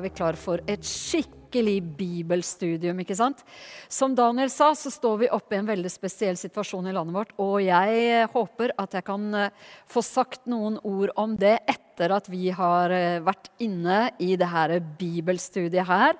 er vi klar for et skikkelig bibelstudium. ikke sant? Som Daniel sa, så står vi oppe i en veldig spesiell situasjon i landet vårt. Og jeg håper at jeg kan eh, få sagt noen ord om det etter at vi har eh, vært inne i det her bibelstudiet her.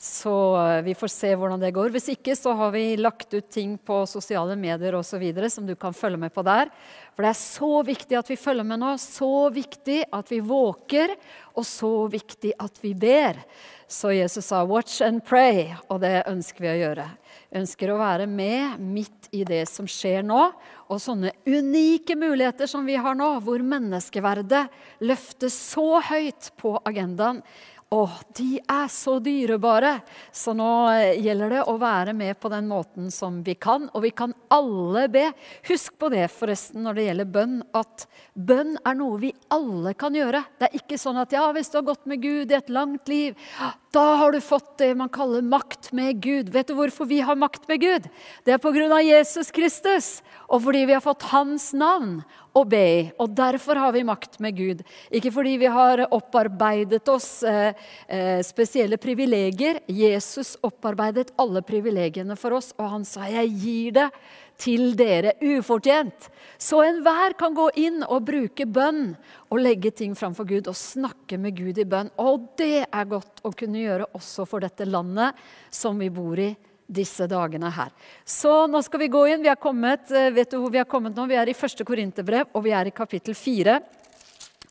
Så eh, vi får se hvordan det går. Hvis ikke så har vi lagt ut ting på sosiale medier osv. som du kan følge med på der. For det er så viktig at vi følger med nå, så viktig at vi våker, og så viktig at vi ber. Så Jesus sa 'watch and pray', og det ønsker vi å gjøre. Vi ønsker å være med midt i det som skjer nå, og sånne unike muligheter som vi har nå, hvor menneskeverdet løftes så høyt på agendaen å, de er så dyrebare! Så nå eh, gjelder det å være med på den måten som vi kan. Og vi kan alle be. Husk på det forresten når det gjelder bønn, at bønn er noe vi alle kan gjøre. Det er ikke sånn at ja, hvis du har gått med Gud i et langt liv, da har du fått det man kaller makt med Gud. Vet du hvorfor vi har makt med Gud? Det er pga. Jesus Kristus, og fordi vi har fått hans navn å be. Og derfor har vi makt med Gud. Ikke fordi vi har opparbeidet oss eh, eh, spesielle privilegier. Jesus opparbeidet alle privilegiene for oss, og han sa 'jeg gir det til dere ufortjent'. Så enhver kan gå inn og bruke bønn og legge ting framfor Gud og snakke med Gud i bønn. Og det er godt å kunne gjøre også for dette landet som vi bor i disse dagene her. Så nå skal vi gå inn. Vi er kommet, eh, vet du hvor vi er kommet nå? Vi er i første Korinterbrev, og vi er i kapittel fire.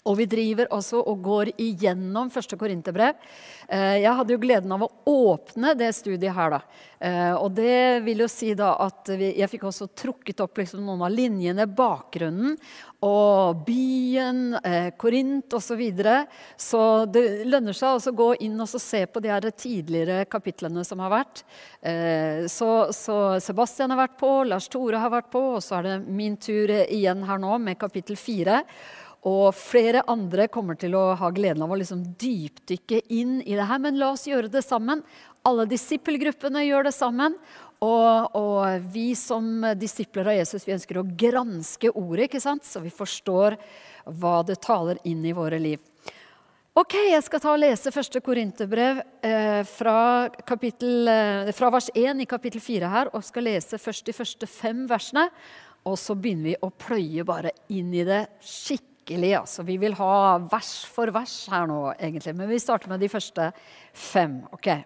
Og vi driver også og går igjennom første Korinterbrev. Eh, jeg hadde jo gleden av å åpne det studiet her, da. Eh, og det vil jo si da at jeg fikk også trukket opp liksom noen av linjene, bakgrunnen og byen, eh, Korint osv. Så, videre. så det lønner seg også å gå inn og se på de her tidligere kapitlene som har vært. Så, så Sebastian har vært på, Lars Tore har vært på, og så er det min tur igjen her nå med kapittel fire. Og flere andre kommer til å ha gleden av å liksom dypdykke inn i det her. Men la oss gjøre det sammen. Alle disippelgruppene gjør det sammen. Og, og, vi som disipler av Jesus vi ønsker å granske ordet, ikke sant? så vi forstår hva det taler inn i våre liv. Ok, Jeg skal ta og lese første Korinterbrev eh, fra, eh, fra vers 1 i kapittel 4 her, og skal lese først de første fem versene. Og så begynner vi å pløye bare inn i det skikkelig skikkelig. Altså. Vi vil ha vers for vers her nå, egentlig. Men vi starter med de første fem. ok?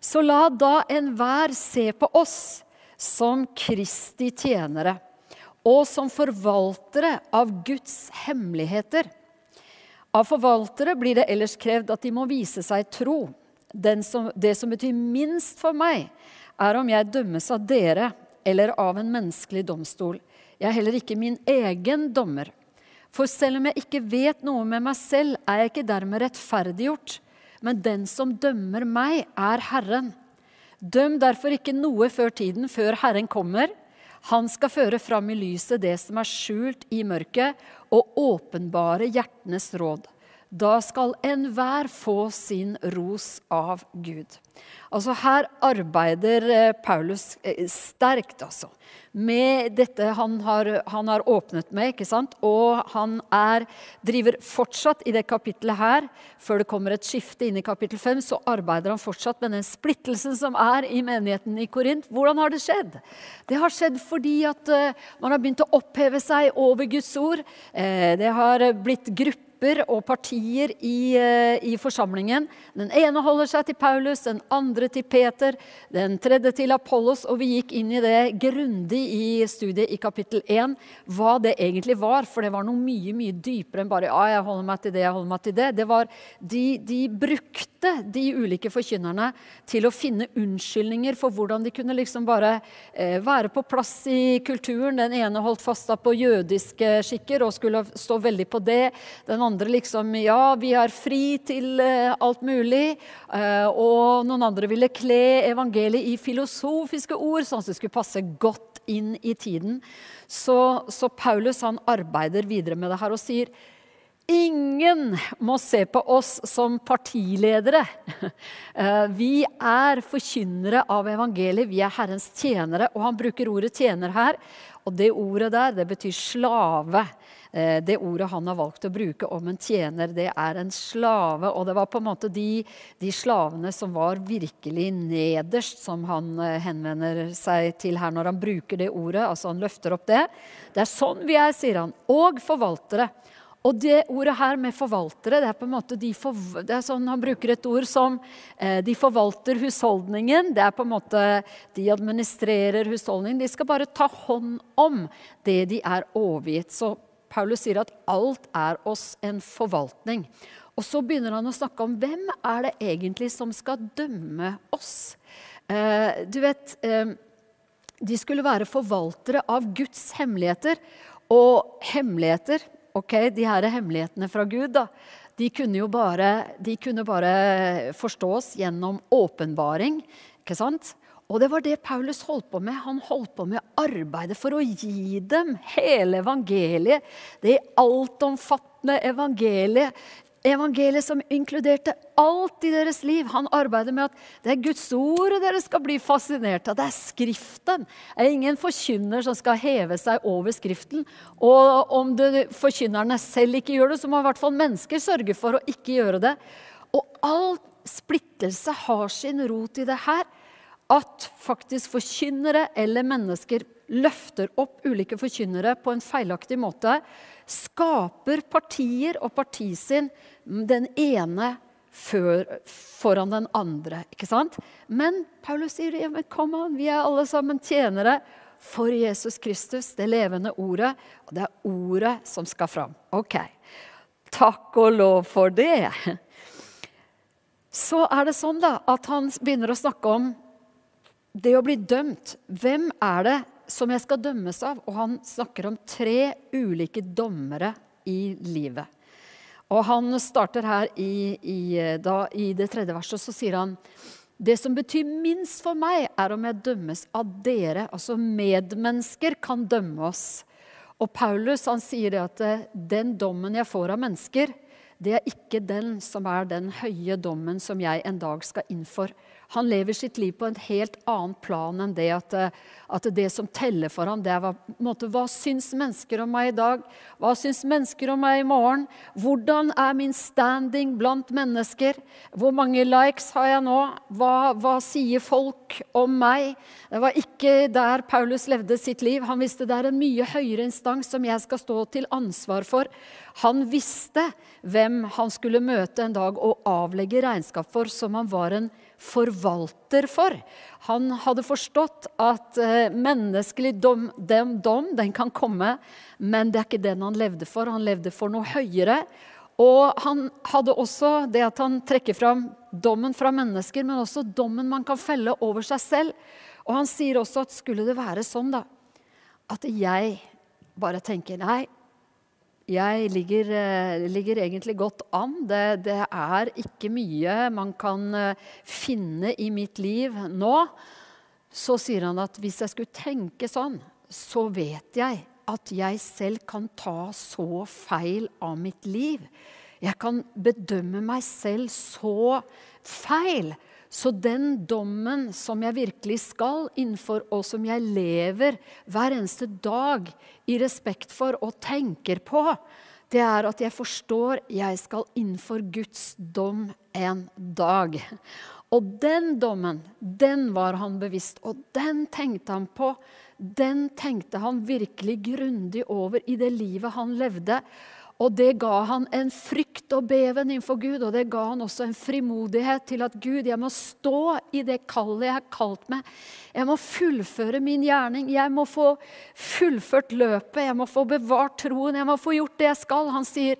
Så la da enhver se på oss som Kristi tjenere og som forvaltere av Guds hemmeligheter. Av forvaltere blir det ellers krevd at de må vise seg tro. Som, det som betyr minst for meg, er om jeg dømmes av dere eller av en menneskelig domstol. Jeg er heller ikke min egen dommer. For selv om jeg ikke vet noe med meg selv, er jeg ikke dermed rettferdiggjort. Men den som dømmer meg, er Herren. Døm derfor ikke noe før tiden, før Herren kommer. Han skal føre fram i lyset det som er skjult i mørket, og åpenbare hjertenes råd. Da skal enhver få sin ros av Gud. Altså Her arbeider eh, Paulus eh, sterkt, altså med dette han har, han har, åpnet med. ikke sant? Og han er, driver fortsatt i det kapittelet her. Før det kommer et skifte inn i kapittel 5, så arbeider han fortsatt med den splittelsen som er i menigheten i Korint. Hvordan har det skjedd? Det har skjedd fordi at uh, man har begynt å oppheve seg over Guds ord. Det har blitt grupper grupper og partier i, eh, i, forsamlingen. Den ene holder seg til Paulus, den andre til Peter, den tredje til Apollos. Og vi gikk inn i det grundig i studiet i kapittel 1, hva det egentlig var. For det var noe mye mye dypere enn bare ja, jeg holder meg til det, jeg holder meg til det. det var, de, de brukte de ulike forkynnerne til å finne unnskyldninger for hvordan de kunne liksom bare eh, være på plass i kulturen. Den ene holdt fast på jødiske skikker og skulle stå veldig på det. Den andre andre liksom Ja, vi er fri til uh, alt mulig. Uh, og noen andre ville kle evangeliet i filosofiske ord, sånn at det skulle passe godt inn i tiden. Så, så Paulus han arbeider videre med det her og sier Ingen må se på oss som partiledere. Eh, vi er forkynnere av evangeliet, vi er Herrens tjenere. Og han bruker ordet 'tjener' her. Og det ordet der, det betyr slave. Eh, det ordet han har valgt å bruke om en tjener, det er en slave. Og det var på en måte de, de slavene som var virkelig nederst, som han eh, henvender seg til her når han bruker det ordet. Altså han løfter opp det. Det er sånn vi er, sier han. Og forvaltere. Og det ordet her med forvaltere, det er på en måte de for, det er sånn Han bruker et ord som eh, de forvalter husholdningen. Det er på en måte De administrerer husholdningen. De skal bare ta hånd om det de er overgitt. Så Paulus sier at alt er oss en forvaltning. Og så begynner han å snakke om hvem er det egentlig som skal dømme oss. Eh, du vet eh, De skulle være forvaltere av Guds hemmeligheter. Og hemmeligheter ok, de her er hemmelighetene fra Gud, da, de kunne jo bare, de kunne bare forstås gjennom åpenbaring. ikke sant? Og det var det Paulus holdt på med. Han holdt på med arbeidet for å gi dem hele evangeliet. Det altomfattende evangeliet Evangeliet som inkluderte alt i deres liv. Han arbeider med at det er Guds ord dere skal bli fascinert av. Det er Skriften. Det er ingen forkynner som skal heve seg over Skriften. Og om det, forkynnerne selv ikke gjør det, så må i hvert fall mennesker sørge for å ikke gjøre det. Og all splittelse har sin rot i det her. At faktisk forkynnere eller mennesker løfter opp ulike forkynnere på en feilaktig måte skaper partier og partisinn den ene før, foran den andre. ikke sant? Men Paulus sier ja, men kom an, vi er alle sammen tjenere for Jesus Kristus, det levende ordet. Og det er ordet som skal fram. Ok. Takk og lov for det. Så er det sånn da, at han begynner å snakke om det å bli dømt. Hvem er det som jeg skal dømmes av. Og han snakker om tre ulike dommere i livet. Og han starter her i, i, da, i det tredje verset, så sier han det som betyr minst for meg, er om jeg dømmes av dere. Altså medmennesker kan dømme oss. Og Paulus han sier det at eh, den dommen jeg får av mennesker, det er ikke den som er den høye dommen som jeg en dag skal inn for. Han lever sitt liv på en helt annen plan enn det at, eh, at det som teller for ham, det er hva, måte, hva syns mennesker om meg i dag? Hva syns mennesker om meg i morgen? Hvordan er min standing blant mennesker? Hvor mange likes har jeg nå? Hva, hva sier folk om meg? Det var ikke der Paulus levde sitt liv. Han visste det er en mye høyere instans som jeg skal stå til ansvar for. Han visste hvem han skulle møte en dag og avlegge regnskap for, som han var en forvalter for. Han hadde forstått at eh, menneskelig dom, dem, dom den kan komme, men det er ikke den han levde for. Han levde for noe høyere. Og han hadde også det at han trekker fram dommen fra mennesker, men også dommen man kan felle over seg selv. Og han sier også at skulle det være sånn, da, at jeg bare tenker nei, jeg ligger, eh, ligger, egentlig godt an. Det, det, er ikke mye man kan eh, finne i mitt liv nå. Så sier han at hvis jeg skulle tenke sånn, så vet jeg at jeg selv kan ta så feil av mitt liv. Jeg kan bedømme meg selv så feil så den dommen som jeg virkelig skal innenfor, og som jeg lever hver eneste dag i respekt for og tenker på, det er at jeg forstår jeg skal innenfor Guds dom en dag. Og den dommen, den var han bevisst, og den tenkte han på. Den tenkte han virkelig grundig over i det livet han levde. Og det ga han en frykt og beven innenfor Gud, og det ga han også en frimodighet til at Gud, jeg må stå i det kallet jeg har kalt meg. Jeg må fullføre min gjerning. Jeg må få fullført løpet. Jeg må få bevart troen. Jeg må få gjort det jeg skal. Han sier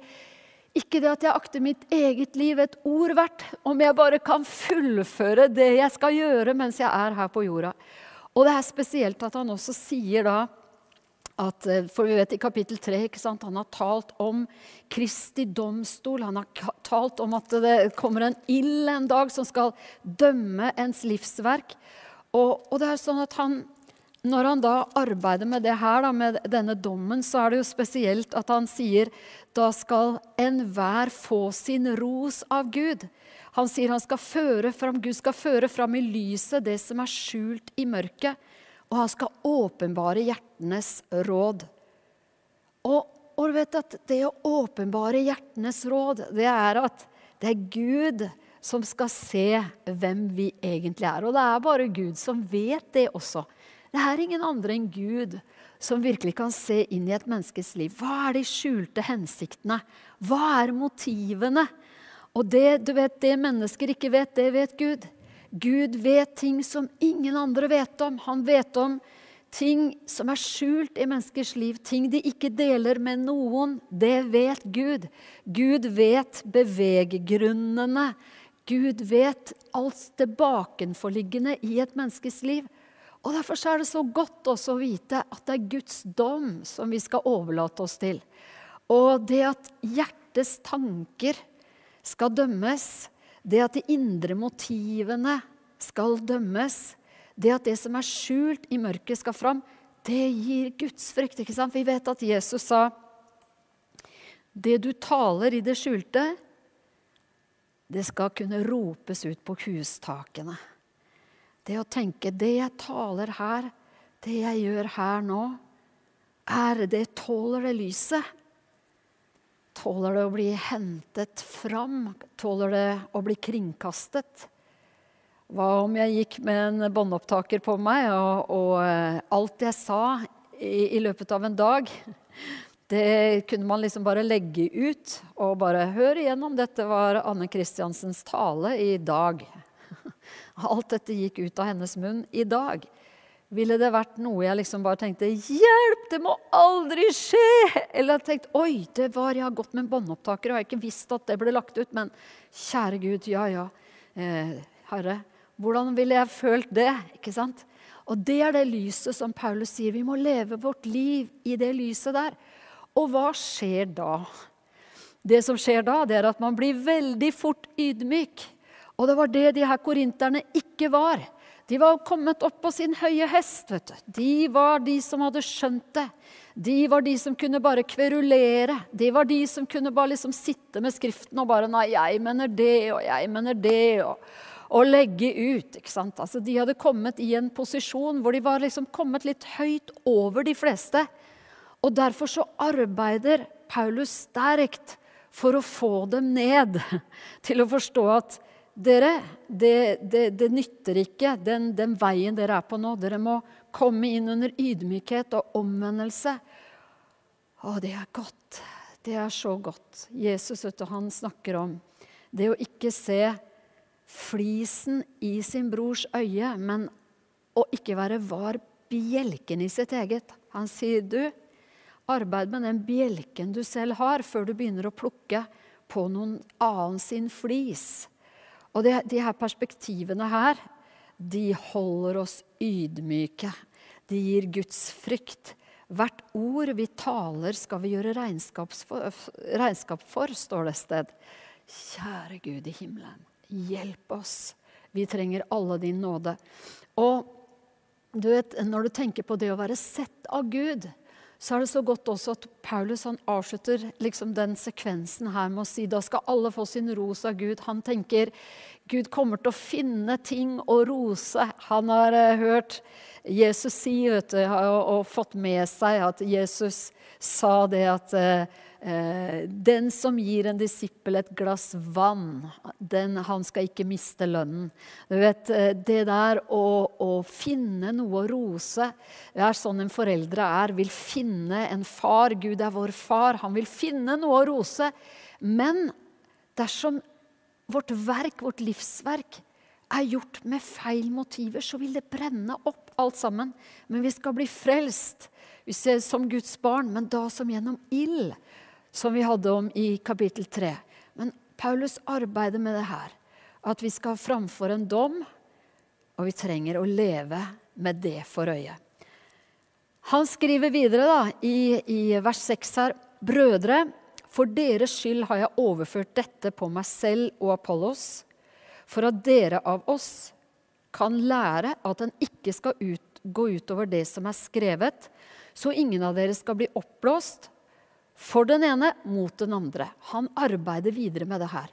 ikke det at jeg akter mitt eget liv et ord verdt, om jeg bare kan fullføre det jeg skal gjøre mens jeg er her på jorda. Og det er spesielt at han også sier da at, eh, for vi vet i kapittel 3 Han har talt om Kristi domstol. Han har talt om at det kommer en ild en dag som skal dømme ens livsverk. Og, og det er sånn at han, når han da arbeider med det her, da, med denne dommen, så er det jo spesielt at han sier da skal enhver få sin ros av Gud. Han sier han skal føre fram, Gud skal føre fram i lyset det som er skjult i mørket. Og han skal åpenbare hjertenes råd. Og, og du vet at det å åpenbare hjertenes råd, det er at det er Gud som skal se hvem vi egentlig er. Og det er bare Gud som vet det også. Det er ingen andre enn Gud som virkelig kan se inn i et menneskes liv. Hva er de skjulte hensiktene? Hva er motivene? Og det, du vet, det mennesker ikke vet, det vet Gud. Gud vet ting som ingen andre vet om. Han vet om ting som er skjult i menneskers liv, ting de ikke deler med noen. Det vet Gud. Gud vet beveggrunnene. Gud vet alt det bakenforliggende i et menneskes liv. Og Derfor er det så godt også å vite at det er Guds dom som vi skal overlate oss til. Og det at hjertets tanker skal dømmes, det at de indre motivene skal dømmes, det at det som er skjult i mørket, skal fram, det gir gudsfrykt. ikke sant? Vi vet at Jesus sa det du taler i det skjulte, det skal kunne ropes ut på hustakene. Det å tenke det jeg taler her, det jeg gjør her nå, er det tåler det lyset? Tåler det å bli hentet fram? Tåler det å bli kringkastet? Hva om jeg gikk med en båndopptaker på meg, og, og eh, alt jeg sa i, i, løpet av en dag, det kunne man liksom bare legge ut og bare høre igjennom. Dette var Anne Kristiansens tale i dag. Alt dette gikk ut av hennes munn i dag. Ville det vært noe jeg liksom bare tenkte 'Hjelp, det må aldri skje!' Eller jeg tenkte 'Oi, det var jeg har gått med en båndopptaker og jeg har ikke visst at det ble lagt ut', men kjære Gud, ja ja. Eh, herre, hvordan ville jeg følt det? Ikke sant? Og det er det lyset som Paulus sier. Vi må leve vårt liv i det lyset der. Og hva skjer da? Det som skjer da, det er at man blir veldig fort ydmyk. Og det var det de her korinterne ikke var. De var kommet opp på sin høye hest. vet du. De var de som hadde skjønt det. De var de som kunne bare kverulere. De var de som kunne bare liksom sitte med Skriften og bare Nei, jeg mener det, og jeg mener det. og og legge ut. ikke sant? Altså, de hadde kommet i en posisjon hvor de var liksom kommet litt høyt over de fleste. Og Derfor så arbeider Paulus sterkt for å få dem ned til å forstå at dere, det, det, det nytter ikke den, den, veien dere er på nå. Dere må komme inn under ydmykhet og omvendelse. Å, det er godt. Det er så godt. Jesus vet du, han snakker om det å ikke se flisen i sin brors øye, men å ikke være var bjelken i sitt eget. Han sier, du, arbeid med den bjelken du selv har, før du begynner å plukke på noen annen sin flis. Og det, de her perspektivene her, de holder oss ydmyke. De gir Guds frykt. Hvert ord vi taler, skal vi gjøre regnskap for, står det et sted. Kjære Gud i himmelen. Hjelp oss. Vi trenger alle din nåde. Og du vet, når du tenker på det å være sett av Gud, så er det så godt også at Paulus han avslutter liksom den sekvensen her med å si da skal alle få sin ros av Gud. Han tenker Gud kommer til å finne ting å rose. Han har uh, hørt Jesus si vet du, og, og, fått med seg at Jesus sa det at uh, den som gir en disippel et glass vann, den, han skal ikke miste lønnen. Du vet, eh, Det der å, å, finne noe å rose Det er sånn en foreldre er. Vil finne en far. Gud er vår far. Han vil finne noe å rose. Men dersom vårt verk, vårt livsverk, er gjort med feil motiver, så vil det brenne opp alt sammen. Men vi skal bli frelst vi ser som Guds barn, men da som gjennom ild som vi hadde om i kapittel 3. Men Paulus arbeider med det her. At vi skal framfor en dom, og vi trenger å leve med det for øye. Han skriver videre da, i, i vers 6 her. Brødre, for deres skyld har jeg overført dette på meg selv og Apollos, for at dere av oss kan lære at en ikke skal ut, gå utover det som er skrevet, så ingen av dere skal bli oppblåst for den ene mot den andre. Han arbeider videre med det her.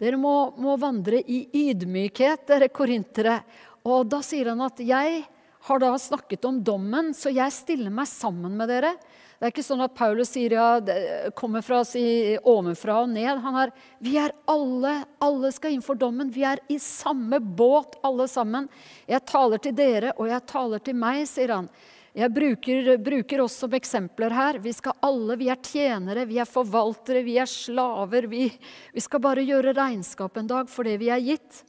Dere må, må vandre i ydmykhet, dere korintere. Og da sier han at jeg har da snakket om dommen, så jeg stiller meg sammen med dere. Det er ikke sånn at Paulus sier ja, kommer fra si, ovenfra og ned. Han er, vi er alle, alle skal inn for dommen. Vi er i samme båt, alle sammen. Jeg taler til dere, og jeg taler til meg, sier han. Jeg bruker, bruker oss som eksempler her. Vi skal alle, vi er tjenere, vi er forvaltere, vi er slaver. Vi, vi skal bare gjøre regnskap en dag for det vi er gitt.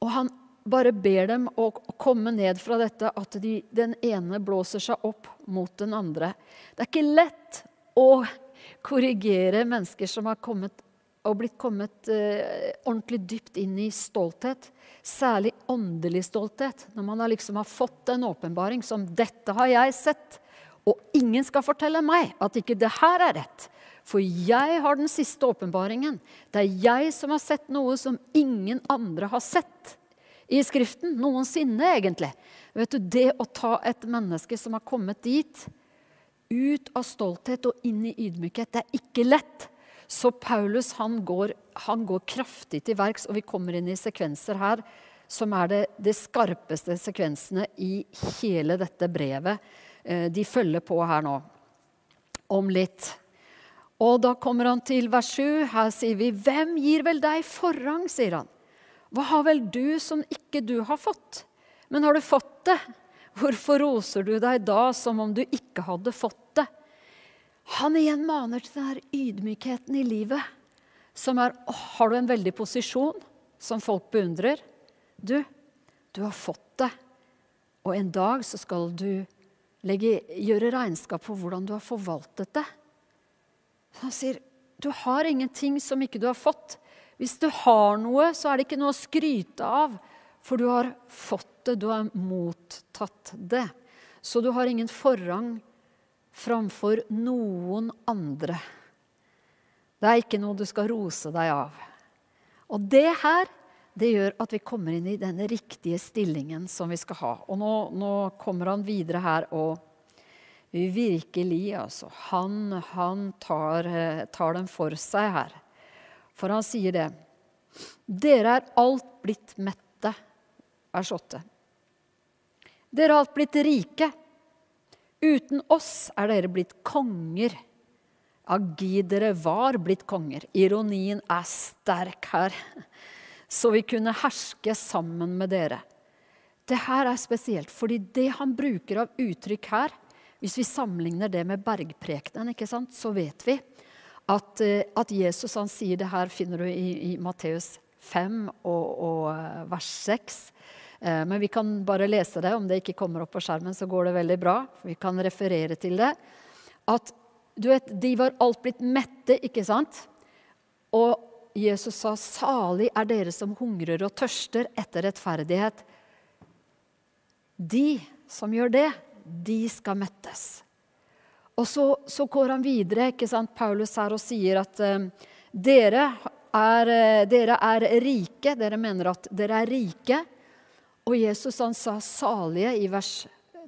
Og han bare ber dem å komme ned fra dette, at de, den ene blåser seg opp mot den andre. Det er ikke lett å korrigere mennesker som har kommet og blitt kommet eh, ordentlig dypt inn i stolthet. Særlig åndelig stolthet. Når man liksom har fått en åpenbaring som 'Dette har jeg sett', og ingen skal fortelle meg at ikke det her er rett. For jeg har den siste åpenbaringen. Det er jeg som har sett noe som ingen andre har sett i Skriften noensinne, egentlig. Vet du, Det å ta et menneske som har kommet dit, ut av stolthet og inn i ydmykhet, det er ikke lett. Så Paulus han går, han går kraftig til verks, og vi kommer inn i sekvenser her som er det, det skarpeste sekvensene i hele dette brevet. Eh, de følger på her nå. Om litt. Og da kommer han til vers 7. Her sier vi, 'Hvem gir vel deg forrang?' sier han. Hva har vel du som ikke du har fått? Men har du fått det? Hvorfor roser du deg da som om du ikke hadde fått det? Han igjen maner til denne ydmykheten i livet. Som er å, Har du en veldig posisjon som folk beundrer? Du, du har fått det. Og en dag så skal du legge, gjøre regnskap for hvordan du har forvaltet det. Så han sier, du har ingenting som ikke du har fått. Hvis du har noe, så er det ikke noe å skryte av, for du har fått det, du har mottatt det. Så du har ingen forrang framfor noen andre. Det er ikke noe du skal rose deg av. Og det her det gjør at vi kommer inn i denne riktige stillingen som vi skal ha. Og nå, nå kommer han videre her og virkelig, altså. Han, han tar, eh, tar dem for seg her. For han sier det. Dere er alt blitt mette. Vers 8. Dere er alt blitt rike. Uten oss er dere blitt konger. Agidere var blitt konger. Ironien er sterk her. Så vi kunne herske sammen med dere. Det her er spesielt, fordi det han bruker av uttrykk her Hvis vi sammenligner det med bergprekenen, så vet vi at, eh, at, Jesus han sier det her, finner du i, i Matteus 5 og, og, eh, vers 6. Eh, men vi kan bare lese det. Om det ikke kommer opp på skjermen, så går det veldig bra. Vi kan referere til det. At du vet, de var alt blitt mette, ikke sant? Og Jesus sa, 'Salig er dere som hungrer og tørster etter rettferdighet'. De som gjør det, de skal mettes. Og så, så, går han videre, ikke sant, Paulus her, og sier at uh, dere, er, uh, dere er rike. Dere mener at dere er rike. Og Jesus han sa salige i vers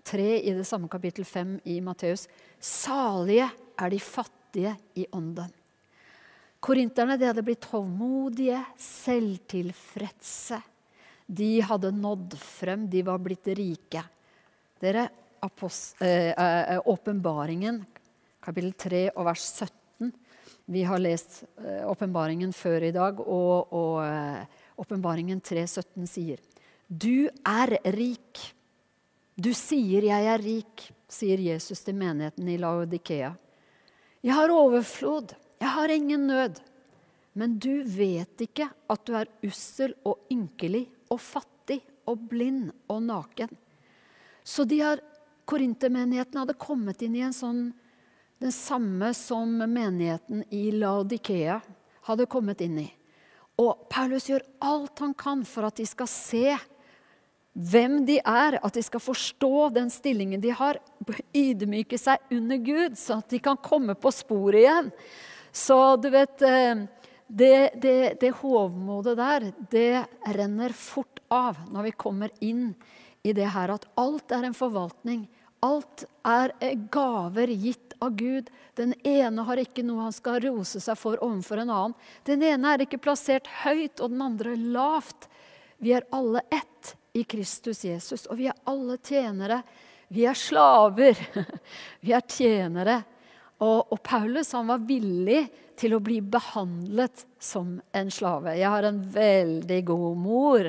3 i det samme kapittel 5 i Matteus. Salige er de fattige i ånden. Korinterne de hadde blitt hovmodige, selvtilfredse. De hadde nådd frem, de var blitt rike. Dere Eh, eh, åpenbaringen, kapittel 3 og vers 17. Vi har lest eh, åpenbaringen før i dag, og åpenbaringen 3.17 sier Du er rik. Du sier 'jeg er rik', sier Jesus til menigheten i Laodikea. Jeg har overflod, jeg har ingen nød. Men du vet ikke at du er ussel og ynkelig og fattig og blind og naken. Så de har Korintermenigheten hadde kommet inn i en sånn Den samme som menigheten i Laodikea hadde kommet inn i. Og Paulus gjør alt han kan for at de skal se hvem de er, at de skal forstå den stillingen de har, ydmyke seg under Gud, sånn at de kan komme på sporet igjen. Så du vet eh, Det, det, det hovmodet der, det renner fort av når vi kommer inn i det her at alt er en forvaltning. Alt er gaver gitt av Gud. Den ene har ikke noe han skal rose seg for overfor en annen. Den ene er ikke plassert høyt og den andre lavt. Vi er alle ett i Kristus Jesus. Og vi er alle tjenere. Vi er slaver. Vi er tjenere. Og, og, Paulus han var villig til å bli behandlet som en slave. Jeg har en veldig god mor,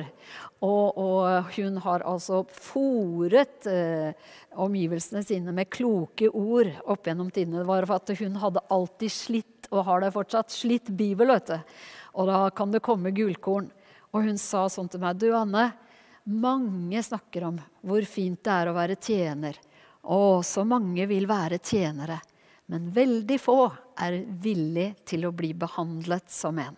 og, og hun har altså fòret eh, omgivelsene sine med kloke ord opp gjennom tidene. Det var for at hun hadde alltid slitt, og har det fortsatt, slitt Bibel. vet du. Og da kan det komme gullkorn. Og hun sa sånn til meg. Du, Anne, mange snakker om hvor fint det er å være tjener. Å, så mange vil være tjenere. Men veldig få er villig til å bli behandlet som en.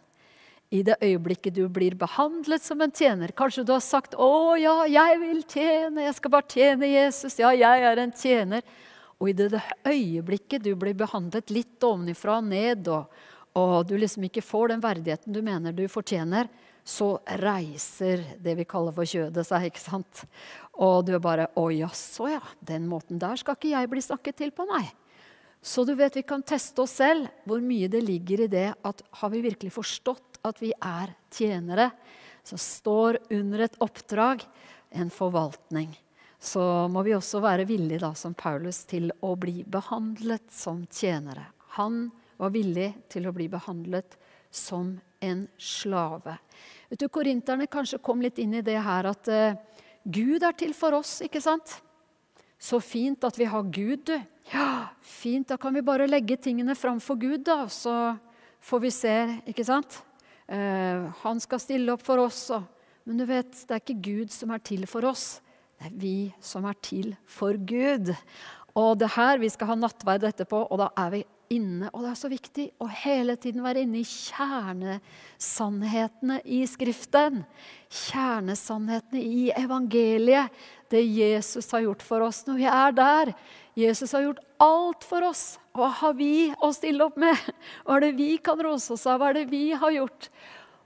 I det øyeblikket du blir behandlet som en tjener Kanskje du har sagt 'Å ja, jeg vil tjene. Jeg skal bare tjene Jesus. Ja, jeg er en tjener.' Og i det, øyeblikket du blir behandlet litt ovenifra og ned, og, og du liksom ikke får den verdigheten du mener du fortjener, så reiser det vi kaller for kjødet seg, ikke sant? Og du er bare 'Å jaså, ja. Den måten der skal ikke jeg bli snakket til på, nei.' Så du vet, vi kan teste oss selv hvor mye det ligger i det at har vi virkelig forstått at vi er tjenere som står under et oppdrag, en forvaltning, så må vi også være villige, da, som Paulus, til å bli behandlet som tjenere. Han var villig til å bli behandlet som en slave. Vet du, Korinterne kanskje kom litt inn i det her at uh, Gud er til for oss, ikke sant? Så fint at vi har Gud, du. Ja, fint, da kan vi bare legge tingene fram for Gud, da, så får vi se, ikke sant? Eh, han skal stille opp for oss. Men du vet, det er ikke Gud som er til for oss. Det er vi som er til for Gud. Og det her, Vi skal ha nattverd etterpå, og da er vi inne. Og det er så viktig å hele tiden være inne i kjernesannhetene i Skriften. Kjernesannhetene i evangeliet. Det Jesus har gjort for oss når vi er der. Jesus har gjort alt for oss. Hva har vi å stille opp med? Hva er det vi kan rose oss av? Hva er det vi har gjort?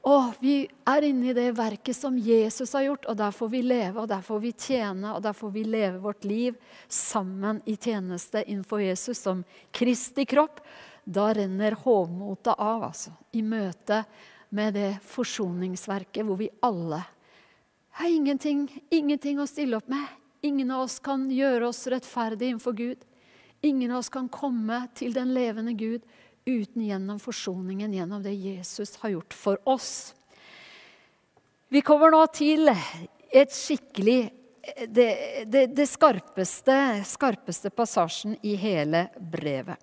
Og vi er inne i det verket som Jesus har gjort, og der får vi leve, og der får vi tjene, og der får vi leve vårt liv sammen i tjeneste innenfor Jesus som Kristi kropp. Da renner hovmotet av, altså, i møte med det forsoningsverket hvor vi alle har ingenting, ingenting å stille opp med. Ingen av oss kan gjøre oss rettferdige innenfor Gud. Ingen av oss kan komme til den levende Gud uten gjennom forsoningen, gjennom det Jesus har gjort for oss. Vi kommer nå til et skikkelig det, det, det skarpeste, skarpeste passasjen i hele brevet.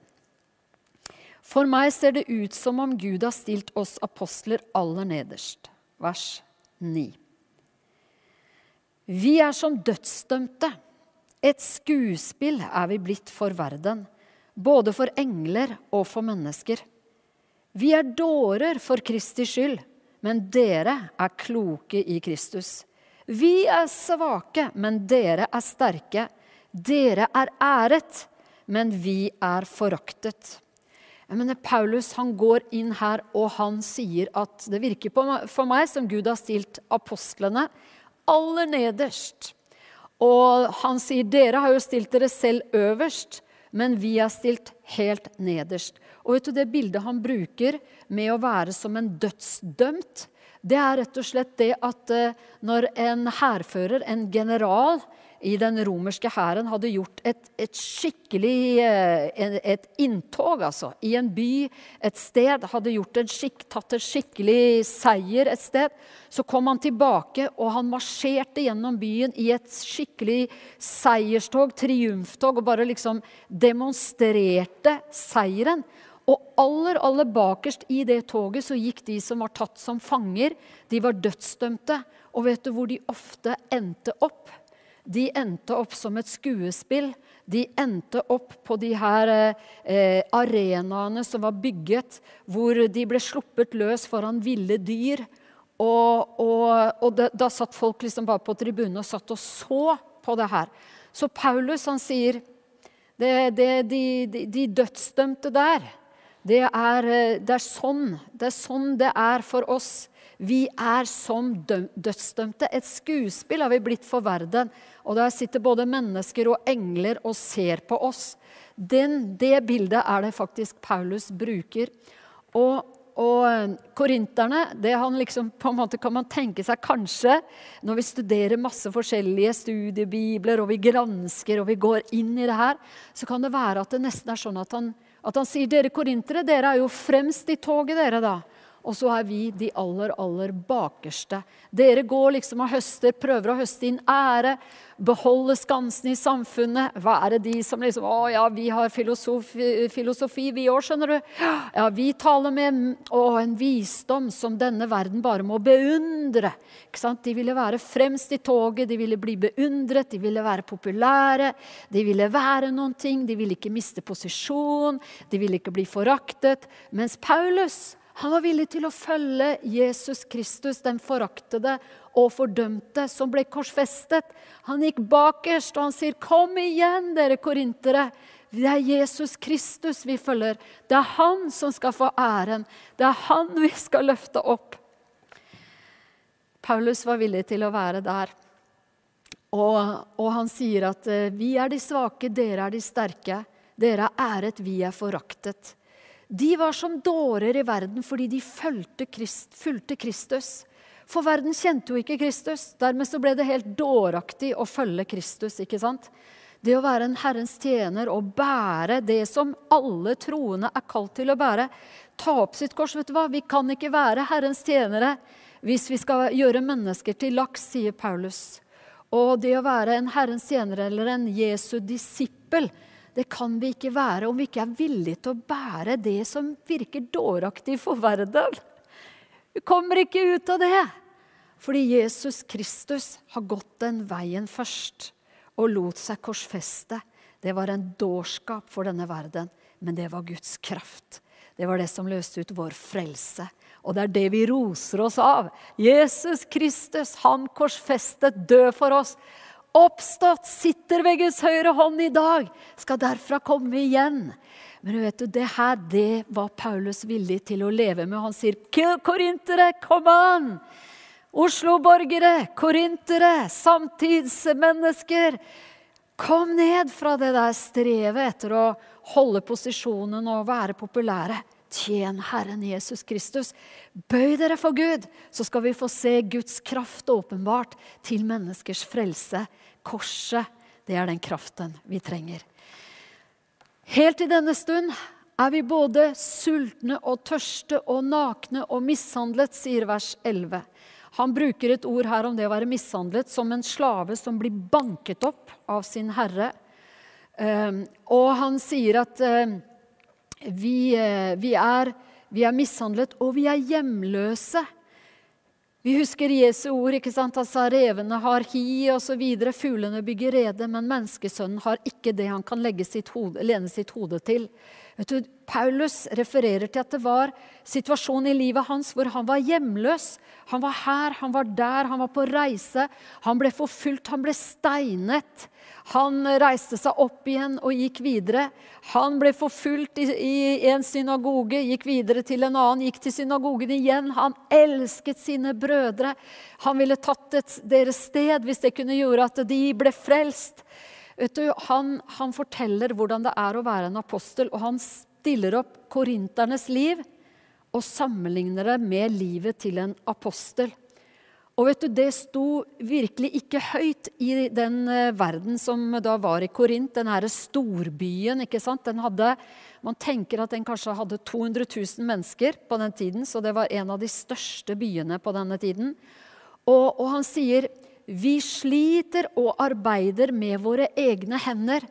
For meg ser det ut som om Gud har stilt oss apostler aller nederst. Vers 9. Vi er som dødsdømte. Et skuespill er vi blitt for verden både for engler og for mennesker. Vi er dårer for Kristi skyld, men dere er kloke i Kristus. Vi er svake, men dere er sterke. Dere er æret, men vi er foraktet. Jeg mener, Paulus han går inn her og han sier at det virker på, for meg som Gud har stilt apostlene aller nederst. Og han sier dere har jo stilt dere selv øverst men vi er stilt helt nederst. Og vet du, Det bildet han bruker med å være som en dødsdømt, det er rett og slett det at eh, når en hærfører, en general, i den romerske hæren hadde gjort et, et skikkelig eh, et inntog, altså. I en by, et sted. Hadde gjort en skikk, tatt en skikkelig seier et sted. Så kom han tilbake, og han marsjerte gjennom byen i et skikkelig seierstog, triumftog, og bare liksom demonstrerte seieren. Og aller, aller bakerst i det toget så gikk de som var tatt som fanger. De var dødsdømte. Og vet du hvor de ofte endte opp? De endte opp som et skuespill. De endte opp på de her eh, arenaene som var bygget, hvor de ble sluppet løs foran ville dyr. Og, og, og det, da satt folk liksom bare på tribunen og satt og så på det her. Så Paulus han sier det, det, de, de, de, dødsdømte der, det er, eh, det er, sånn, det er sånn det er for oss. Vi er som dødsdømte. Et skuespill har vi blitt for verden. Og der sitter både mennesker og engler og ser på oss. Den, det bildet er det faktisk Paulus bruker. Og, og eh, korinterne det han liksom, på en måte kan man tenke seg kanskje Når vi studerer masse forskjellige studiebibler, og vi gransker og vi går inn i det her, så kan det være at det nesten er sånn at han, at han sier dere korintere, dere er jo fremst i toget, dere, da. Og så er vi de aller, aller bakerste. Dere går liksom og høster, prøver å høste inn ære, beholde skansen i samfunnet. Være de som liksom Å ja, vi har filosofi, filosofi vi òg, skjønner du. Ja, vi taler med å, en visdom som denne verden bare må beundre. Ikke sant? De ville være fremst i toget, de ville bli beundret, de ville være populære. De ville være noen ting, de ville ikke miste posisjon, de ville ikke bli foraktet. Mens Paulus han var villig til å følge Jesus Kristus, den foraktede og fordømte, som ble korsfestet. Han gikk bakerst, og han sier, 'Kom igjen, dere korintere.' Det er Jesus Kristus vi følger. Det er han som skal få æren. Det er han vi skal løfte opp. Paulus var villig til å være der. Og, og han sier at vi er de svake, dere er de sterke. Dere er æret, vi er foraktet. De var som dårer i verden fordi de fulgte, Krist, Kristus. For verden kjente jo ikke Kristus. Dermed så ble det helt dåraktig å følge Kristus. ikke sant? Det å være en Herrens tjener og bære det som alle troende er kalt til å bære. Ta opp sitt kors. vet du hva? Vi kan ikke være Herrens tjenere hvis vi skal gjøre mennesker til laks, sier Paulus. Og det å være en Herrens tjener eller en Jesu disippel, det kan vi ikke være om vi ikke er villige til å bære det som virker dåraktig for verden. Vi kommer ikke ut av det. Fordi Jesus Kristus har gått den veien først og lot seg korsfeste. Det var en dårskap for denne verden, men det var Guds kraft. Det var det som løste ut vår frelse. Og det er det vi roser oss av. Jesus Kristus, han korsfestet, død for oss oppstått, sitter ved Guds høyre hånd i dag, skal derfra komme igjen. Men vet du, det her det var Paulus villig til å leve med. Han sier, 'Korintere, kom an!' Oslo-borgere, korintere, samtidsmennesker. Kom ned fra det der strevet etter å holde posisjonen og være populære. Tjen Herren Jesus Kristus. Bøy dere for Gud, så skal vi få se Guds kraft åpenbart til menneskers frelse. Korset, det er den kraften vi trenger. Helt i denne stund er vi både sultne og tørste og nakne og mishandlet, sier vers 11. Han bruker et ord her om det å være mishandlet som en slave som blir banket opp av sin herre. Ehm, og han sier at ehm, vi, eh, vi, er, vi er mishandlet, og vi er hjemløse. Vi husker Jesu ord. ikke sant? Han sa revene har hi osv. Fuglene bygger rede, men menneskesønnen har ikke det han kan sitt hode, lene sitt hode til. Vet du, Paulus refererer til at det var situasjon i livet hans hvor han var hjemløs. Han var her, han var der, han var på reise. Han ble forfulgt, han ble steinet. Han reiste seg opp igjen og gikk videre. Han ble forfulgt i, i, en synagoge, gikk videre til en annen, gikk til synagogen igjen. Han elsket sine brødre. Han ville tatt et, deres sted hvis det kunne gjøre at de ble frelst. Du, han, han forteller hvordan det er å være en apostel, og han stiller opp korinternes liv og sammenligner det med livet til en apostel. Og vet du, Det sto virkelig ikke høyt i den eh, verden som da var i Korint, den her storbyen. ikke sant? Den hadde, Man tenker at den kanskje hadde 200 000 mennesker på den tiden, så det var en av de største byene på denne tiden. Og, og han sier, 'Vi sliter og arbeider med våre egne hender'.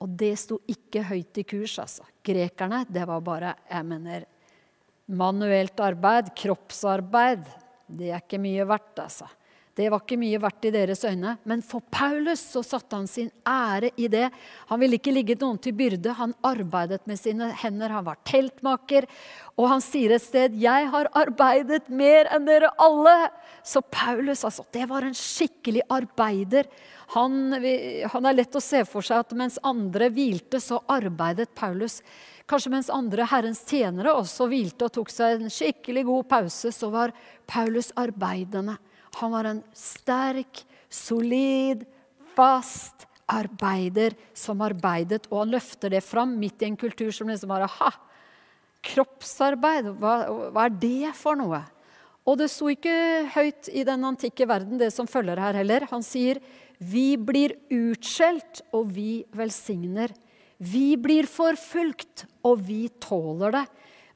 Og det sto ikke høyt i kurs, altså. Grekerne, det var bare jeg mener, manuelt arbeid, kroppsarbeid. Det er ikke mye verdt, altså. Det var ikke mye verdt i deres øyne. Men for Paulus så satte han sin ære i det. Han ville ikke ligge noen til byrde. Han arbeidet med sine hender. Han var teltmaker. Og han sier et sted 'Jeg har arbeidet mer enn dere alle'. Så Paulus, altså, det var en skikkelig arbeider. Han, han er lett å se for seg at mens andre hvilte, så arbeidet Paulus. Kanskje mens andre Herrens tjenere også hvilte og tok seg en skikkelig god pause, så var Paulus arbeidende. Han var en sterk, solid, fast arbeider som arbeidet. Og han løfter det fram midt i en kultur som liksom bare Ha! kroppsarbeid, hva, hva er det for noe? Og det sto ikke høyt i den antikke verden, det som følger her heller. Han sier vi blir utskjelt, og vi velsigner. Vi blir forfulgt, og vi tåler det.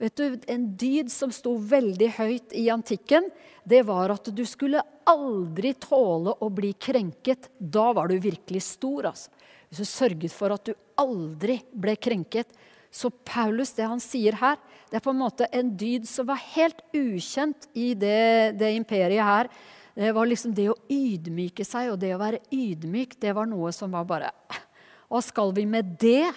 Vet du, En dyd som sto veldig høyt i antikken, det var at du skulle aldri tåle å bli krenket. Da var du virkelig stor. altså. Hvis du sørget for at du aldri ble krenket. Så Paulus, det han sier her, det er på en måte en dyd som var helt ukjent i det, det imperiet her. Det var liksom det å ydmyke seg, og det å være ydmyk, det var noe som var bare Hva skal vi med det?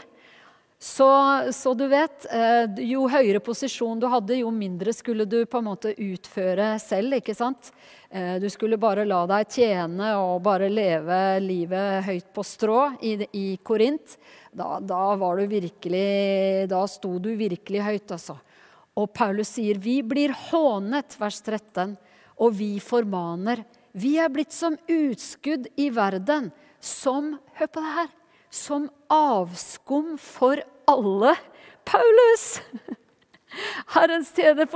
Så, så, du vet, eh, jo høyere posisjon du hadde, jo mindre skulle du på en måte utføre selv. ikke sant? Eh, du skulle bare la deg tjene og bare leve livet høyt på strå i, i Korint. Da, da, var du virkelig Da sto du virkelig høyt, altså. Og Paulus sier, 'Vi blir hånet', vers 13, 'og vi formaner'. Vi er blitt som utskudd i verden, som Hør på det her! Som avskum for alle. Paulus! Herrens tjener,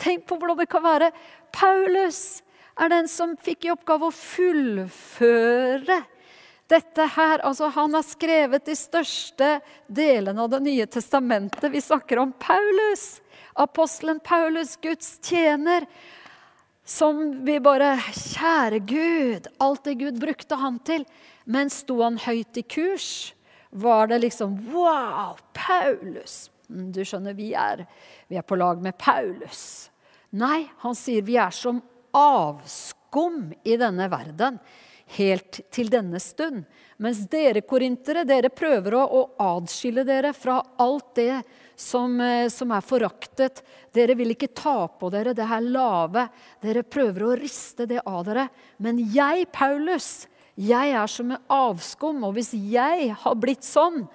tenk på hvordan det kan være. Paulus er den som fikk i oppgave å fullføre dette her. Altså, han har skrevet de største delene av Det nye testamentet. Vi snakker om Paulus. Apostelen Paulus, Guds tjener. Som vi bare Kjære Gud! Alt det Gud brukte han til. Men sto han høyt i kurs? var det liksom Wow, Paulus! Mm, du skjønner, vi er, vi er på lag med Paulus. Nei, han sier vi er som avskum i denne verden helt til denne stund. Mens dere korintere, dere prøver å, å adskille dere fra alt det som, eh, som, er foraktet. Dere vil ikke ta på dere det her lave. Dere prøver å riste det av dere. Men jeg, Paulus, jeg er som en avskum, og hvis jeg har blitt sånn,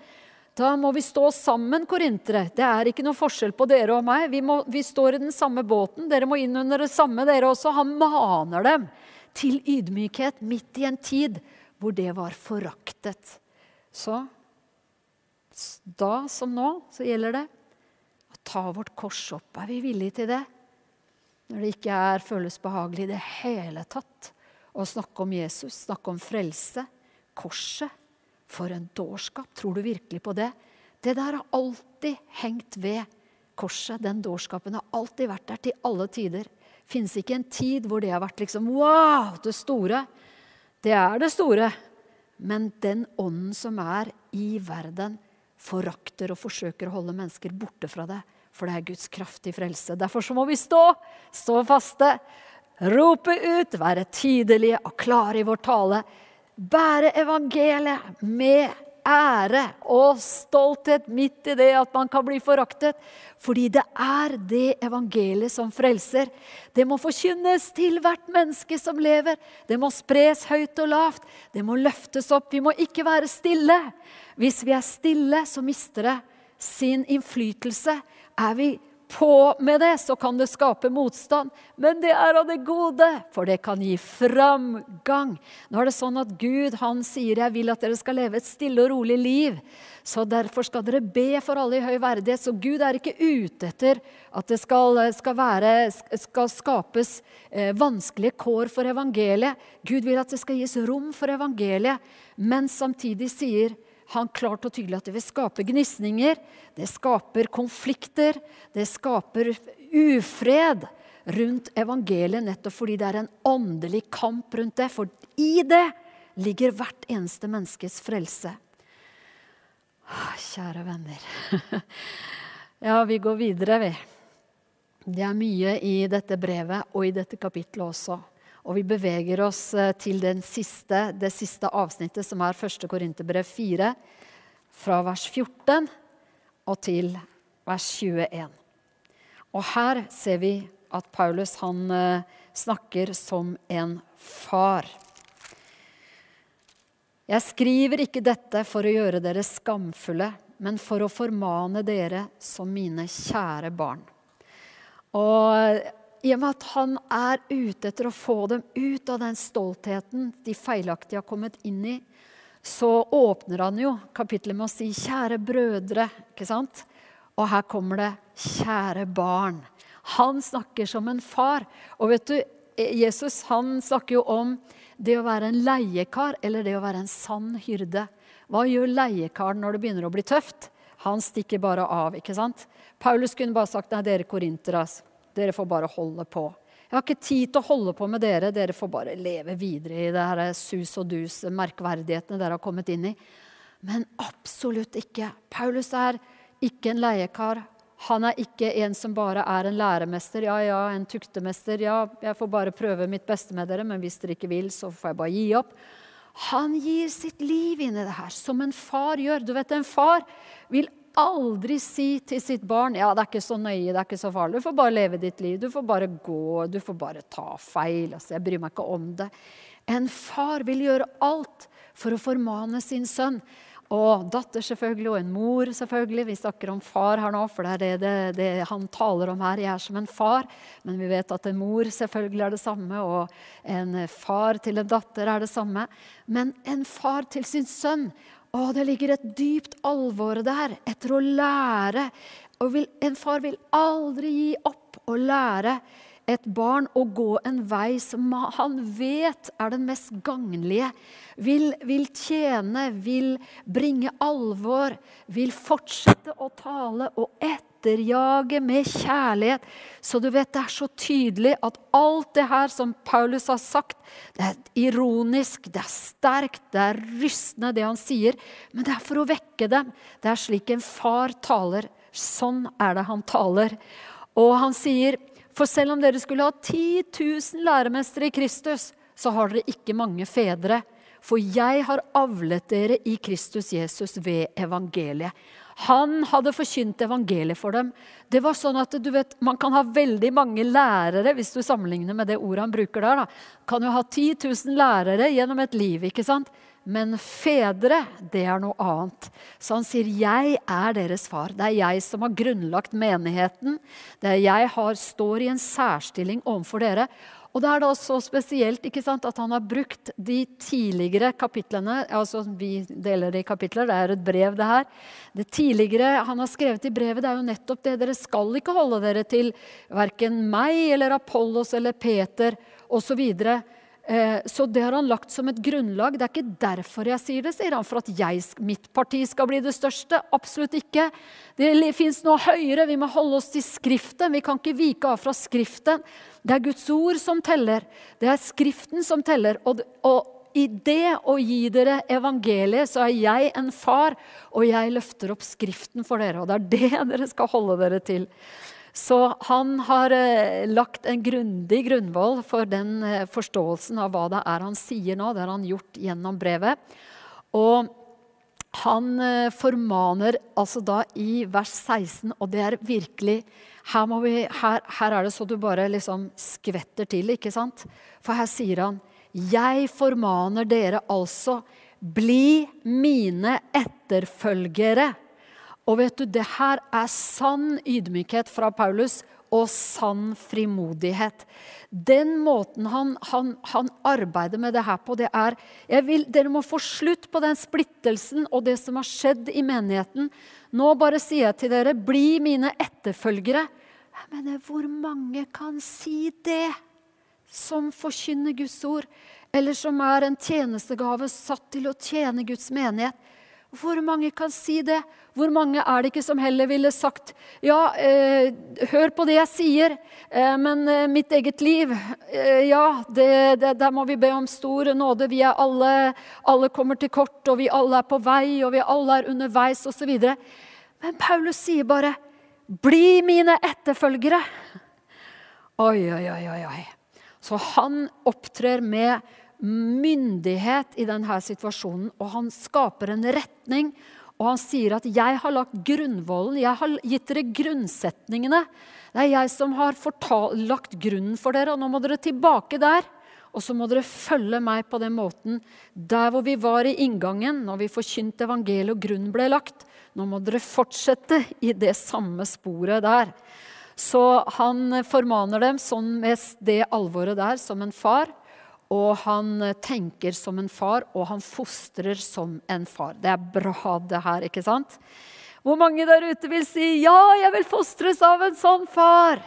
da må vi stå sammen, korintere. Det er ikke noe forskjell på dere og meg. Vi, må, vi, står i den samme båten. Dere må inn under det samme, dere også. Han maner dem til ydmykhet midt i en tid hvor det var foraktet. Så da som nå så gjelder det å ta vårt kors opp. Er vi villige til det? Når det ikke er, føles behagelig i det hele tatt og snakke om Jesus, snakke om frelse. Korset. For en dårskap. Tror du virkelig på det? Det der har alltid hengt ved korset. Den dårskapen har alltid vært der til alle tider. Fins ikke en tid hvor det har vært liksom wow, det store. Det er det store. Men den ånden som er i verden, forakter og forsøker å holde mennesker borte fra det. For det er Guds kraftige frelse. Derfor så må vi stå, stå faste rope ut, være tydelige og klare i vår tale. Bære evangeliet med ære og stolthet midt i det at man kan bli foraktet. Fordi det er det evangeliet som frelser. Det må forkynnes til hvert menneske som lever. Det må spres høyt og lavt. Det må løftes opp. Vi må ikke være stille. Hvis vi er stille, så mister det sin innflytelse. Er vi på med det, så kan det skape motstand. Men det er av det gode, for det kan gi framgang. Nå er det sånn at Gud han sier 'jeg vil at dere skal leve et stille og rolig liv'. Så derfor skal dere be for alle i høy verdighet. Så Gud er ikke ute etter at det skal, skal, være, skal skapes eh, vanskelige kår for evangeliet. Gud vil at det skal gis rom for evangeliet, men samtidig sier han klart og tydelig at det vil skape gnisninger, det skaper konflikter, det skaper ufred rundt evangeliet nettopp fordi det er en åndelig kamp rundt det. For i det ligger hvert eneste menneskes frelse. Kjære venner. Ja, vi går videre, vi. Det er mye i dette brevet og i dette kapittelet også. Og vi beveger oss eh, til siste, det siste avsnittet, som er 1. Korinterbrev 4, fra vers 14 og til vers 21. Og her ser vi at Paulus han eh, snakker som en far. Jeg skriver ikke dette for å gjøre dere skamfulle, men for å formane dere som mine kjære barn. Og i og med at han er ute etter å få dem ut av den stoltheten de feilaktig har kommet inn i, så åpner han jo kapittelet med å si 'kjære brødre'. ikke sant? Og her kommer det 'kjære barn'. Han snakker som en far. Og vet du, Jesus han snakker jo om det å være en leiekar eller det å være en sann hyrde. Hva gjør leiekaren når det begynner å bli tøft? Han stikker bare av. ikke sant? Paulus kunne bare sagt nei, dere korintere, dere får bare holde på. Jeg har ikke tid til å holde på med dere. Dere får bare leve videre i det her sus og dus, merkverdighetene dere har kommet inn i. Men absolutt ikke. Paulus er ikke en leiekar. Han er ikke en som bare er en læremester. Ja, ja, en tuktemester. Ja, jeg får bare prøve mitt beste med dere, men hvis dere ikke vil, så får jeg bare gi opp. Han gir sitt liv inn i det her, som en far gjør. Du vet, En far vil aldri si til sitt barn ja, det er ikke så nøye, det er ikke så farlig. Du får bare leve ditt liv. Du får bare gå. Du får bare ta feil. Altså, jeg bryr meg ikke om det. En far vil gjøre alt for å formane sin sønn. Og datter selvfølgelig, og en mor selvfølgelig. Vi snakker om far her nå, for det er det, det, det, han taler om her. Jeg er som en far. Men vi vet at en mor selvfølgelig er det samme, og en far til en datter er det samme. Men en far til sin sønn å, det ligger et dypt alvor der etter å lære. Og vil, en far vil aldri gi opp å lære et barn å gå en vei som han vet er den mest gagnlige. Vil, vil tjene, vil bringe alvor, vil fortsette å tale og etterjage med kjærlighet. Så du vet, det er så tydelig at alt det her som Paulus har sagt, det er ironisk, det er sterkt, det er rystende, det han sier. Men det er for å vekke dem. Det er slik en far taler. Sånn er det han taler. Og han sier, for selv om dere skulle ha 10 000 læremestere i Kristus, så har dere ikke mange fedre. For jeg har avlet dere i Kristus Jesus ved evangeliet. Han hadde forkynt evangeliet for dem. Det var sånn at du vet, Man kan ha veldig mange lærere, hvis du sammenligner med det ordet han bruker der. da. Kan jo ha 10 000 lærere gjennom et liv. ikke sant? Men fedre, det er noe annet. Så han sier, 'Jeg er deres far'. Det er jeg som har grunnlagt menigheten. Det er jeg har, står i en særstilling overfor dere. Og det er da så spesielt ikke sant, at han har brukt de tidligere kapitlene altså Vi deler det i kapitler, det er et brev, det her. Det tidligere han har skrevet i brevet, det er jo nettopp det. Dere skal ikke holde dere til verken meg eller Apollos eller Peter osv. Eh, så det har han lagt som et grunnlag. Det er ikke derfor jeg sier det, sier han, for at jeg, mitt parti skal bli det største. Absolutt ikke. Det fins noe høyere. Vi må holde oss til Skriften. Vi kan ikke vike av fra Skriften. Det er Guds ord som teller. Det er Skriften som teller. Og, og i det å gi dere evangeliet, så er jeg en far, og jeg løfter opp Skriften for dere. Og det er det dere skal holde dere til. Så han har eh, lagt en grundig grunnvoll for den eh, forståelsen av hva det er han sier nå. Det har han gjort gjennom brevet. Og han eh, formaner altså da i vers 16, og det er virkelig her, vi, her, her er det så du bare liksom skvetter til, ikke sant? For her sier han Jeg formaner dere altså, bli mine etterfølgere og vet du, det her er sann ydmykhet fra Paulus og sann frimodighet. Den måten han, han, han, arbeider med det her på, det er vil, Dere må få slutt på den splittelsen og det som har skjedd i menigheten. Nå bare sier jeg til dere, bli mine etterfølgere. Jeg mener, hvor mange kan si det? Som forkynner Guds ord, eller som er en tjenestegave satt til å tjene Guds menighet. Hvor mange kan si det? Hvor mange er det ikke som heller ville sagt ja, eh, hør på det jeg sier, eh, men eh, mitt eget liv eh, Ja, det, det, der må vi be om stor nåde. Vi er alle, alle kommer til kort, og vi alle er på vei, og vi alle er underveis osv. Men Paulus sier bare 'bli mine etterfølgere'. Oi, oi, oi, oi. Så han opptrer med myndighet i denne situasjonen, og han skaper en retning. Og han sier at 'jeg har lagt grunnvollen, jeg har gitt dere grunnsetningene'. Det er jeg som har fortalt, lagt grunnen for dere, og nå må dere tilbake der. Og så må dere følge meg på den måten. Der hvor vi var i inngangen, når vi forkynte evangeliet og grunnen ble lagt, nå må dere fortsette i det samme sporet der. Så han formaner dem sånn med det alvoret der, som en far. Og han tenker som en far, og han fostrer som en far. Det er bra, det her, ikke sant? Hvor mange der ute vil si 'ja, jeg vil fostres av en sånn far'?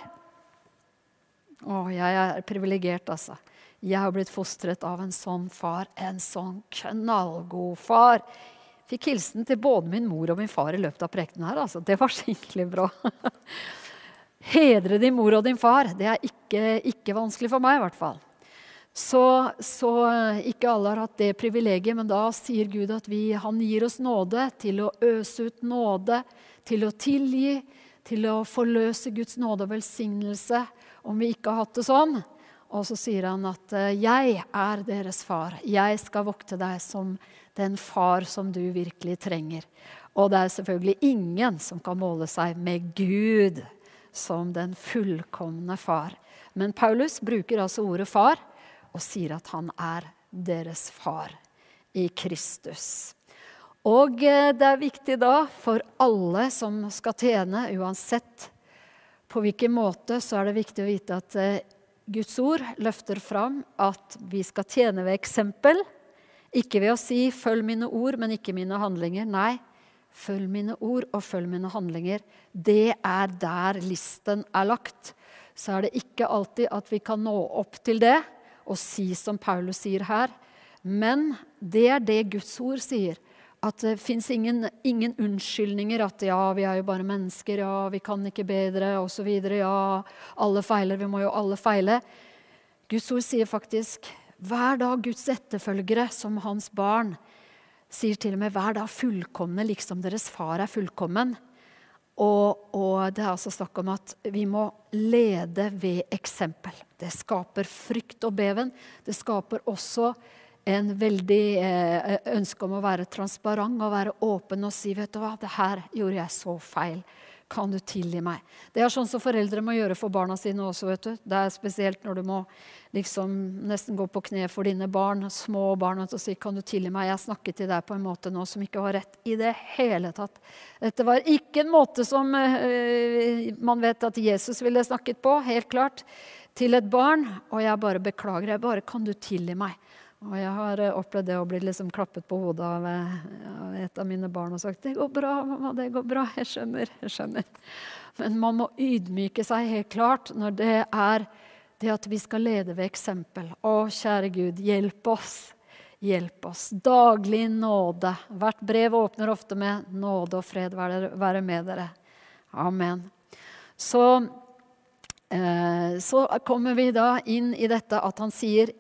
Å, jeg er privilegert, altså. Jeg har blitt fostret av en sånn far. En sånn knallgod far. Fikk hilsen til både min mor og min far i løpet av prekenen her. altså. Det var skikkelig bra. Hedre din mor og din far. Det er ikke, ikke vanskelig for meg, i hvert fall. Så, så, ikke alle har hatt det privilegiet, men da sier Gud at vi, han gir oss nåde til å øse ut nåde, til å tilgi, til å forløse Guds nåde og velsignelse om vi ikke har hatt det sånn. Og så sier han at eh, 'jeg er deres far'. Jeg skal vokte deg som den far som du virkelig trenger. Og det er selvfølgelig ingen som kan måle seg med Gud som den fullkomne far. Men Paulus bruker altså ordet far og sier at han er deres far i Kristus. Og eh, det er viktig da for alle som skal tjene, uansett på hvilken måte, så er det viktig å vite at eh, Guds ord løfter fram at vi skal tjene ved eksempel. Ikke ved å si 'følg mine ord, men ikke mine handlinger'. Nei, følg mine ord og følg mine handlinger. Det er der listen er lagt. Så er det ikke alltid at vi kan nå opp til det og si som Paulus sier her. Men det er det Guds ord sier. At det fins ingen, ingen, unnskyldninger. At ja, vi er jo bare mennesker, ja, vi kan ikke bedre, osv. Ja, alle feiler, vi må jo alle feile. Guds ord sier faktisk hver dag Guds etterfølgere som hans barn sier til og med hver dag fullkomne, liksom deres far er fullkommen. Og, og, det er altså snakk om at vi må lede ved eksempel. Det skaper frykt og beven. Det skaper også en veldig eh, ønske om å være transparent og være åpen og si vet du hva, det her gjorde jeg så feil. Kan du tilgi meg? Det er sånn som foreldre må gjøre for barna sine også. vet du. Det er spesielt når du må liksom nesten gå på kne for dine barn, små barn, og si kan du tilgi meg? Jeg snakket til deg på en måte nå som ikke var rett i det hele tatt. Dette var ikke en måte som øh, man vet at Jesus ville snakket på, helt klart, til et barn. Og jeg bare beklager. Jeg bare kan du tilgi meg? Og jeg har eh, opplevd det å bli liksom klappet på hodet av, eh, et av mine barn og sagt 'Det går bra, mamma. Det går bra. Jeg skjønner. Jeg skjønner.' Men man må ydmyke seg helt klart når det er det at vi skal lede ved eksempel. Å, kjære Gud, hjelp oss. Hjelp oss. Daglig nåde. Hvert brev åpner ofte med 'nåde og fred være med dere'. Amen. Så, så kommer vi da inn i dette at han sier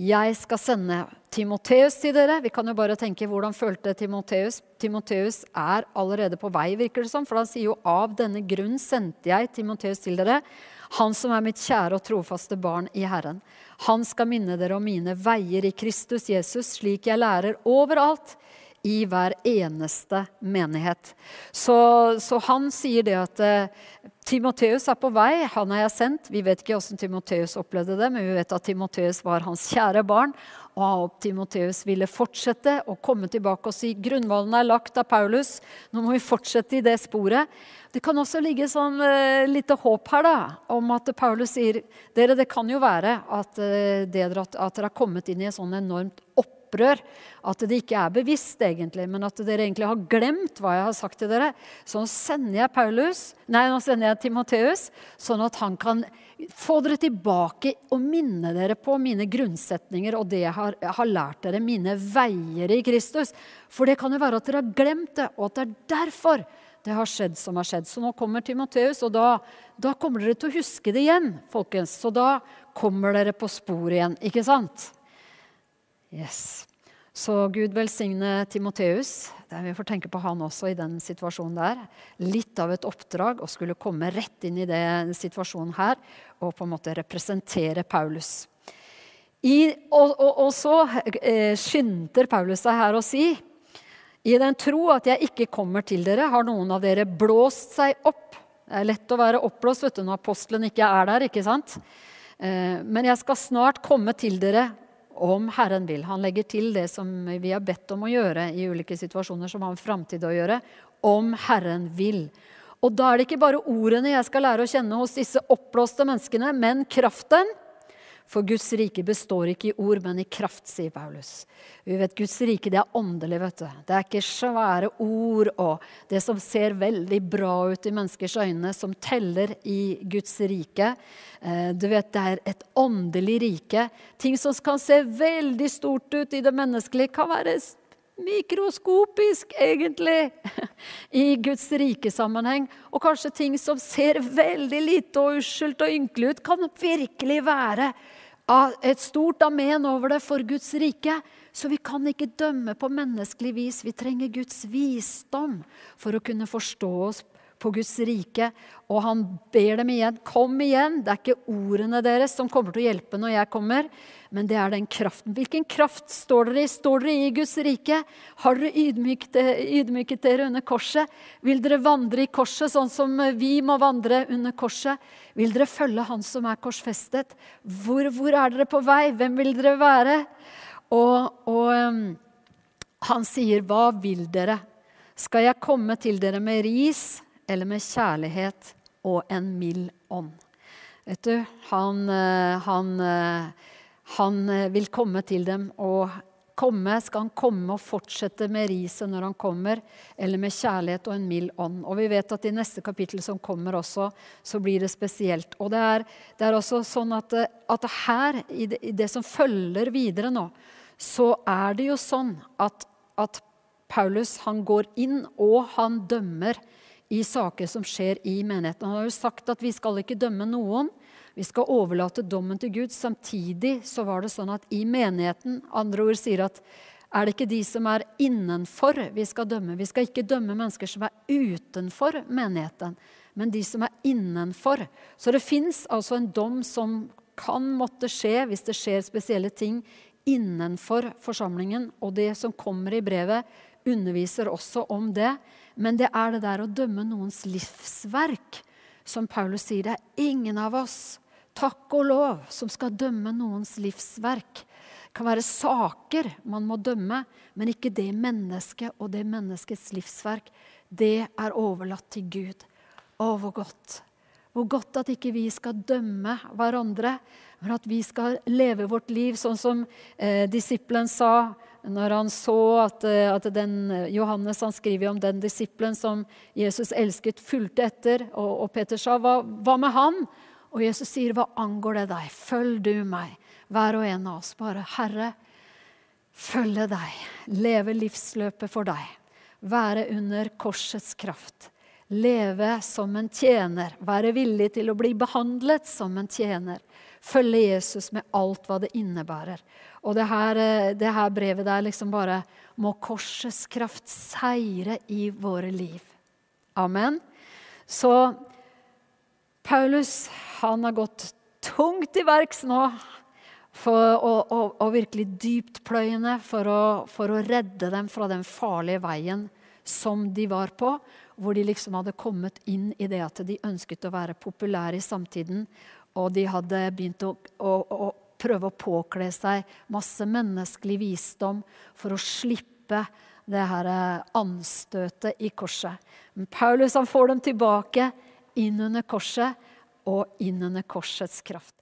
jeg skal sende Timoteus til dere. Vi kan jo bare tenke hvordan følte Timoteus. Timoteus er allerede på vei, virker det som. For han sier jo av denne grunn sendte jeg Timoteus til dere. Han som er mitt kjære og trofaste barn i Herren. Han skal minne dere om mine veier i Kristus Jesus, slik jeg lærer overalt i hver eneste menighet. Så, så han sier det at eh, Timoteus er på vei, han har jeg sendt. Vi vet ikke hvordan Timoteus opplevde det, men vi vet at Timoteus var hans kjære barn. Og Timoteus ville fortsette å komme tilbake og si grunnvollen er lagt av Paulus. Nå må vi fortsette i det sporet. Det kan også ligge sånn uh, lite håp her da, om at Paulus sier dere, det kan jo være at, uh, dere, at, dere har kommet inn i et sånn enormt opphold opprør. At det ikke er bevisst, egentlig, men at dere egentlig har glemt hva jeg har sagt til dere. Så nå sender jeg Paulus, nei, nå sender jeg Timoteus, sånn at han kan få dere tilbake og minne dere på mine grunnsetninger og det jeg har, jeg har lært dere, mine veier i Kristus. For det kan jo være at dere har glemt det, og at det er derfor det har skjedd som har skjedd. Så nå kommer Timoteus, og da, da kommer dere til å huske det igjen, folkens. Så da kommer dere på sporet igjen, ikke sant? Yes. Så Gud velsigne Timoteus. Vi får tenke på han også i den situasjonen der. Litt av et oppdrag å skulle komme rett inn i den situasjonen her og på en måte representere Paulus. I, og, og, og, så eh, skynder Paulus seg her å si i den tro at jeg ikke kommer til dere, har noen av dere blåst seg opp. Det er lett å være oppblåst vet du, når apostelen ikke er der. ikke sant? Eh, men jeg skal snart komme til dere om Herren vil. Han legger til det som vi har bedt om å gjøre i ulike situasjoner som har en framtid å gjøre. Om Herren vil. Og da er det ikke bare ordene jeg skal lære å kjenne hos disse oppblåste menneskene, men kraften. For Guds rike består ikke i ord, men i kraft, sier Paulus. Vi vet Guds rike det er åndelig. vet du. Det er ikke svære ord og det som ser veldig bra ut i menneskers øyne, som teller i Guds rike. Eh, du vet, Det er et åndelig rike. Ting som kan se veldig stort ut i det menneskelige, kan være mikroskopisk, egentlig, i Guds rike-sammenheng. Og kanskje ting som ser veldig lite og uskyldt og ynkelig ut, kan virkelig være et stort amen over det for Guds rike. Så vi kan ikke dømme på menneskelig vis. Vi trenger Guds visdom for å kunne forstå oss på Guds rike. Og han ber dem igjen. Kom igjen! Det er ikke ordene deres som kommer til å hjelpe når jeg kommer, men det er den kraften. Hvilken kraft står dere i? Står dere i Guds rike? Har dere ydmyket, ydmyket dere under korset? Vil dere vandre i korset sånn som vi må vandre under korset? Vil dere følge Han som er korsfestet? Hvor, hvor er dere på vei? Hvem vil dere være? Og, og um, han sier, 'Hva vil dere?' Skal jeg komme til dere med ris eller med kjærlighet og en mild ånd. Vet du, han, eh, han, eh, han, eh, vil komme til dem, og komme, skal han komme og fortsette med riset når han kommer, eller med kjærlighet og en mild ånd. Og vi vet at i neste kapittel som kommer også, så blir det spesielt. Og det er, det er også sånn at, at her, i det, i det, som følger videre nå, så er det jo sånn at, at Paulus han går inn og han dømmer i saker som skjer i menigheten. Han har jo sagt at vi skal ikke dømme noen. Vi skal overlate dommen til Gud. Samtidig så var det sånn at i menigheten Andre ord sier at er det ikke de som er innenfor vi skal dømme? Vi skal ikke dømme mennesker som er utenfor menigheten, men de som er innenfor. Så det fins altså en dom som kan måtte skje hvis det skjer spesielle ting innenfor forsamlingen. Og det som kommer i brevet, underviser også om det. Men det er det der å dømme noens livsverk. Som Paulus sier, det er ingen av oss, takk og lov, som skal dømme noens livsverk. Det kan være saker man må dømme, men ikke det mennesket og det menneskets livsverk. Det er overlatt til Gud. Å, hvor godt. Hvor godt at ikke vi skal dømme hverandre, men at vi skal leve vårt liv sånn som eh, disippelen sa når han så at, eh, at den, Johannes han skriver om den disippelen som Jesus elsket, fulgte etter. Og, og Peter sa, hva, hva, med han?' Og Jesus sier, 'Hva angår det deg? Følg du meg.' Hver og en av oss bare, 'Herre, følge deg, leve livsløpet for deg.' Være under korsets kraft. Leve som en tjener. Være villig til å bli behandlet som en tjener. Følge Jesus med alt hva det innebærer. Og det her, eh, det her brevet der liksom bare Må korsets kraft seire i våre liv. Amen. Så Paulus han har gått tungt i verks nå for, og, og, og, virkelig dyptpløyende for for å redde dem fra den farlige veien som de var på. Hvor de liksom hadde kommet inn i det at de ønsket å være populære i samtiden. Og de hadde begynt å, å, å prøve å påkle seg masse menneskelig visdom for å slippe det her eh, anstøtet i korset. Men Paulus han får dem tilbake inn under korset og inn under korsets kraft.